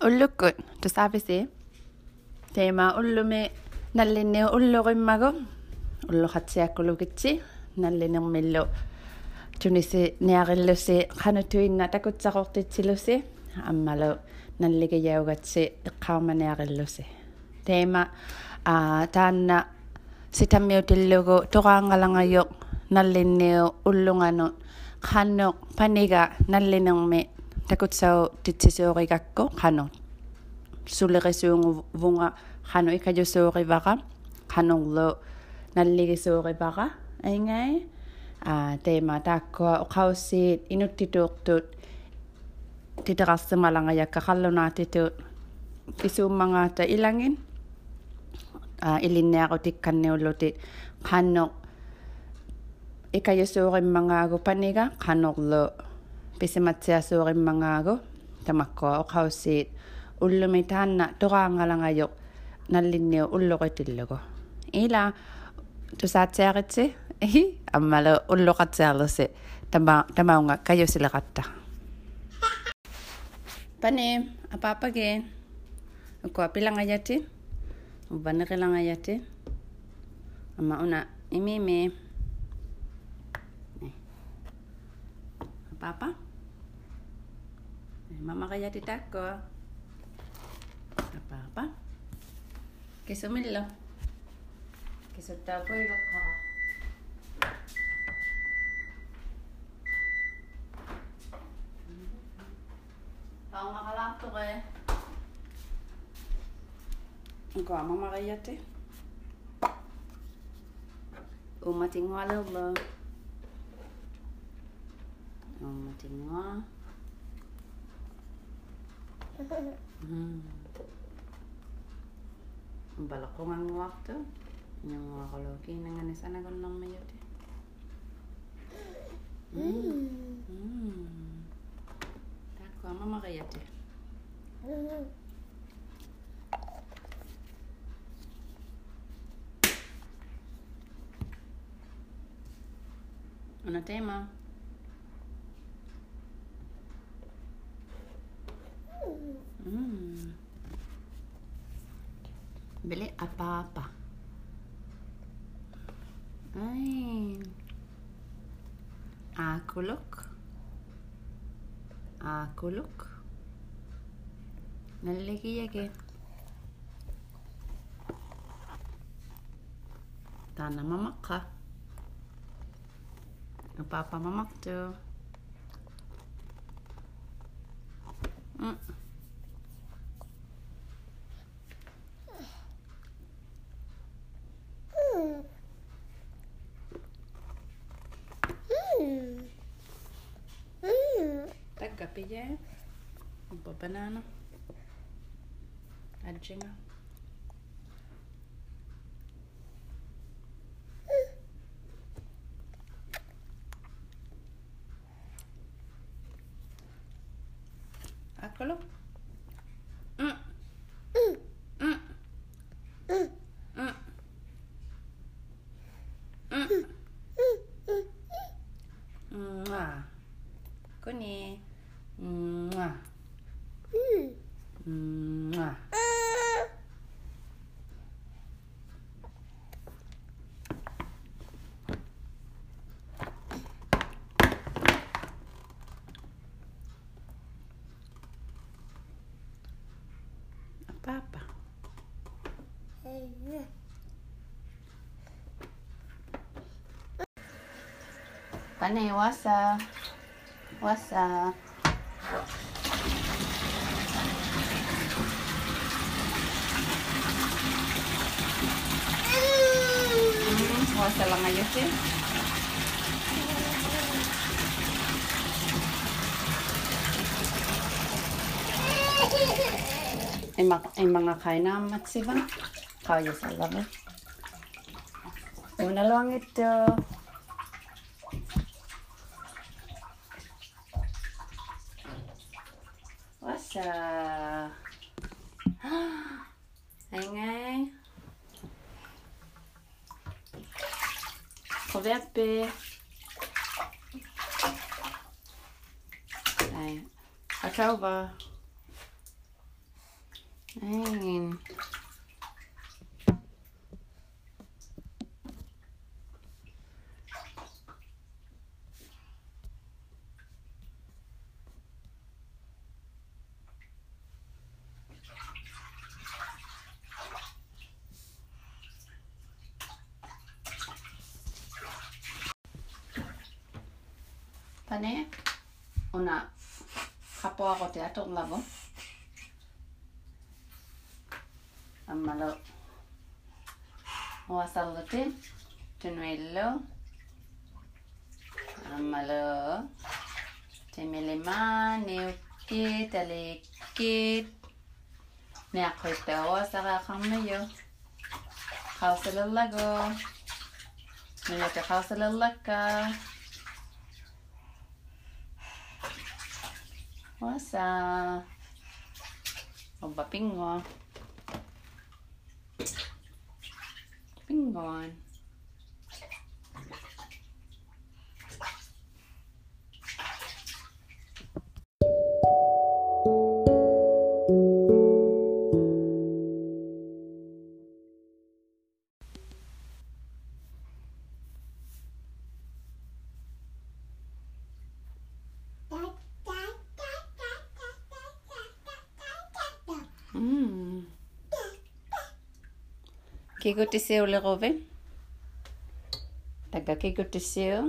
уллукку тусаафиси тема уллуми наллинни уллуриммагу уллухатсиаккулукитси наллинермиллу туниси ниариллуси канатуинна такутсақортитсилуси аммалу наллигияугатси иққарманиариллуси тема а таанна ситаммиутиллугу тораангалангайо наллинниу уллунгану канно панига наллинерми takutsau titsisoorigakko qano sulerisuunguvunga qano ikajusooqivaqa qanorlu nalligisuuqivaqa aingai a teema taakkua oqaussiit inuttituuqtut titeqarsimalangayakkakarlunaatituut pisuummangaata ilangin. A ilinniaqutikkannniullutit qannoq ikajasuuqimmangaagupaniga qanorlu pisimatsia surim mangago tamakko oqaussiit ullumi taanna toqaangalangayoq nallinniu ulloqitillugu ila tusaatsiaqitsi ihi ammala ulloqatsiarlusi tama tamaunga kayusileqatta panim apapagin ukua pilangayati uvaneqilangayati amma una imimi Papa? mamakaya ti tako apa-apa kisumilo kisutapoy lokha Tao makalakto kaya. Ang kwa mamakayat eh. Umating wala ba? Umating wala. Hmm. Balak ko nga waktu. Yung mga kaloki nangan sana ko nang mayute. Hmm. Hmm. Tako mama kayate. Una tema. Akulok. Nalligiyage. Tana mamakka. Apa-apa mamak tuh. papaya, banana, a ginger. Pane, wasa. Wasa. Hmm, wasa lang ayo sih. Ay, mga kainamat si ba? Kaya sa labi. Una lang ito. chờ anh ấy có vẻ bê này ở trâu vào una kapwa ko te atong labo. Ammalo. Wasalluti. Tunwello. Ammalo. Temilima, niukit, alikit. Niakwitawa sa kakamayo. Kausalalago. Nilata kausalalaka. Wasa. Oba pingo. Pingon. ke gote seo le gobe. Taka ke gote seo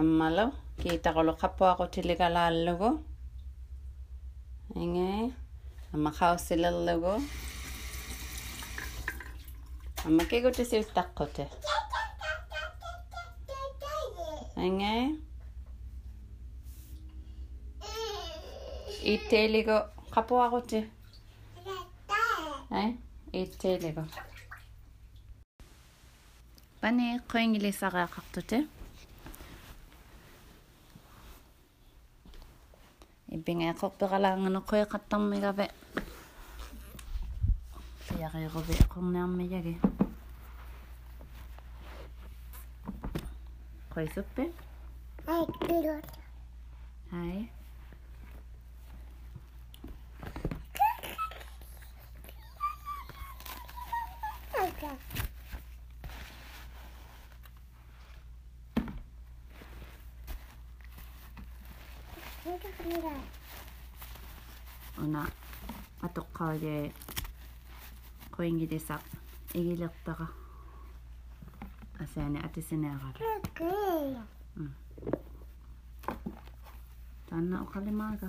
ammalo ke tagolo kgapo wa go thelekala lelogo enge ama kgaose le lelogo ama ke gote seo stakgote enge? E التالبة بني قوينجلي صغا قطتي иббингаа эқорпеқалаангана қуиқаттармигаве пиарируви эқорниармияги қуисуппи ай ちゃん。una atok ka de ko ingi de sa igi lakta ka asane ati sene ka tanna o kalima ka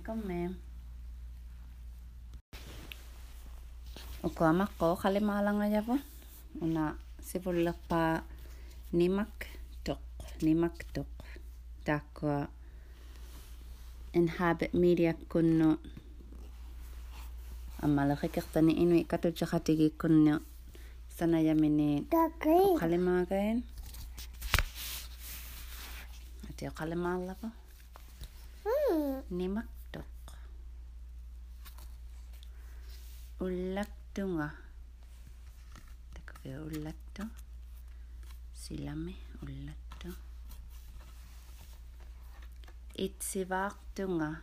Nakamem. Uko amak ko. Kalimalang aja po. Una sipulak pa nimak tok. Nimak tok. Takwa inhabit media kunno. Amalaki kaktani inu ikatu jakatigi kunno. Sana yamini kalimagain. Ati kalimala po. Nimak tok. Ulak tunga. ullattunga. Takového ullattu. Silami ullattu. Itsivartunga.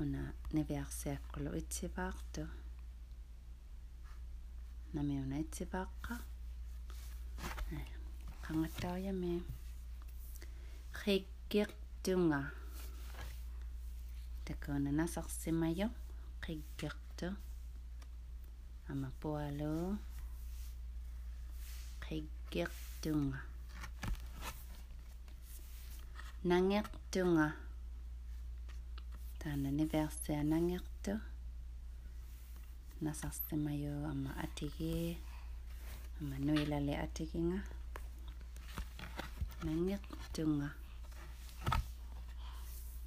On a neversiakolo itsivartu. Nami on itsivakka. Kangattaajami. Rikkirtunga. Tako on nasarsimajo. qiggerta ama pualo qiggertunga nangertunga. Tana niversea nangertu. Nasarsimayo ama atigi, ama nuilale atiginga. Nangertunga.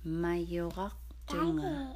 Majorartunga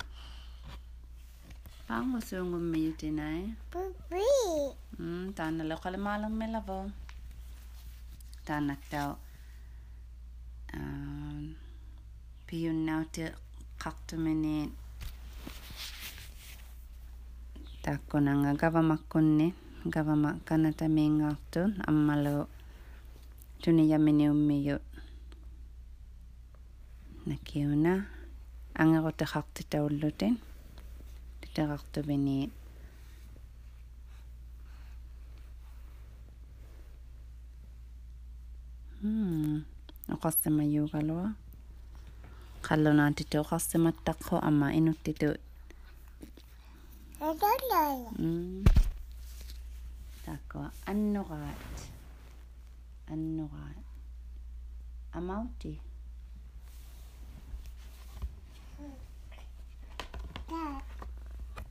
Ангусуунгуммиутинаа. Пупи. Мм, таана лоқалемаалермилаво. Таанаттаа аа пиуннаути қартумини таккунанга гавамаккунни гавама канатамиингаартун аммалу тунияаминиуммиют накиуна ангерутеқартитауллутин der بني. Benet. أقسم يوغلوا خلونا تتو قسم التقو أما إنو تتو. Hmm. تقوى. النغات. النغات. أموتي Dad. Hmm.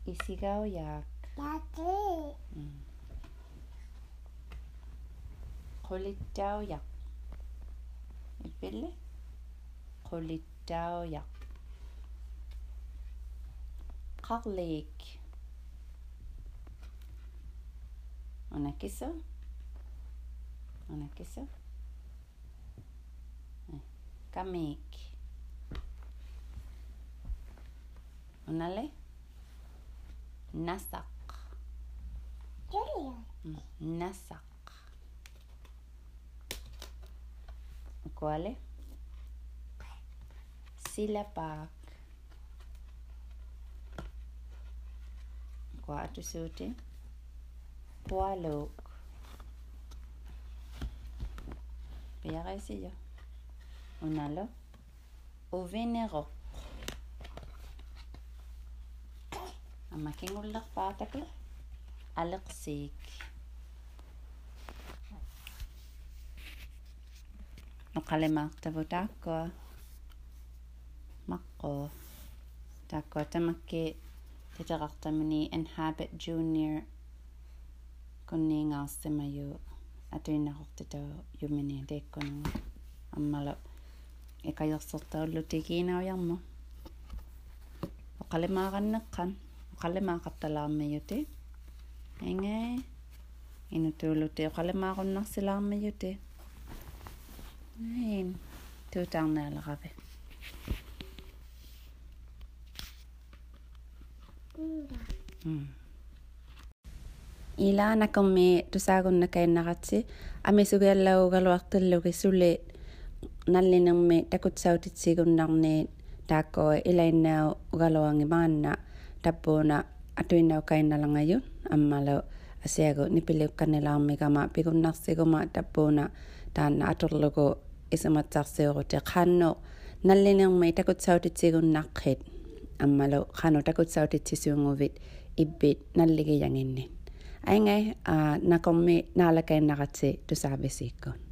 Isigaw yak. Dati. Mm. Kulitaw yak. Ipili? Kulitaw yak. Kaglik. On a que ça? On a que? Kamik. Eh, On allait? Nasak. Nasak. Quoi le? Silapak. Quoi tu sautes? Poilok. Bien réussi, On a là. Au vénéroc. Amaking ulak pa takla. Alaksik. No kalimak tabo tako. Mako. Tako tamaki. Inhabit junior. Kuning ang simayo. Ato yumini. Deko nung. Amalo. Ikayok sotaw lutikinaw yan mo. Kalimakan qale maaqattalaarmiyuti anga inutuuluti qalemaaqunnersilaarmiyuti niin tuutaarnaalaqavi mm. ila nakommi tusaagunnakainnaratsi ami sugiallaugaluartillugi sulit nallinermi takutsautit sigunnarniit taakko ilainnaau ugaluangi maanna. dabbona atuina kaina langayun ammalo asiago nipileu kanelaarmigama pigunnarsiguma dabbona taanna atorlugu исаматсаарсиорути қаанно наллинермай такутсаутитсигуннарқит аммало қаано такутсаутитсисуунгувит иббит наллигиянginnin аингай а накомми наалакаиннарати тусаависииккун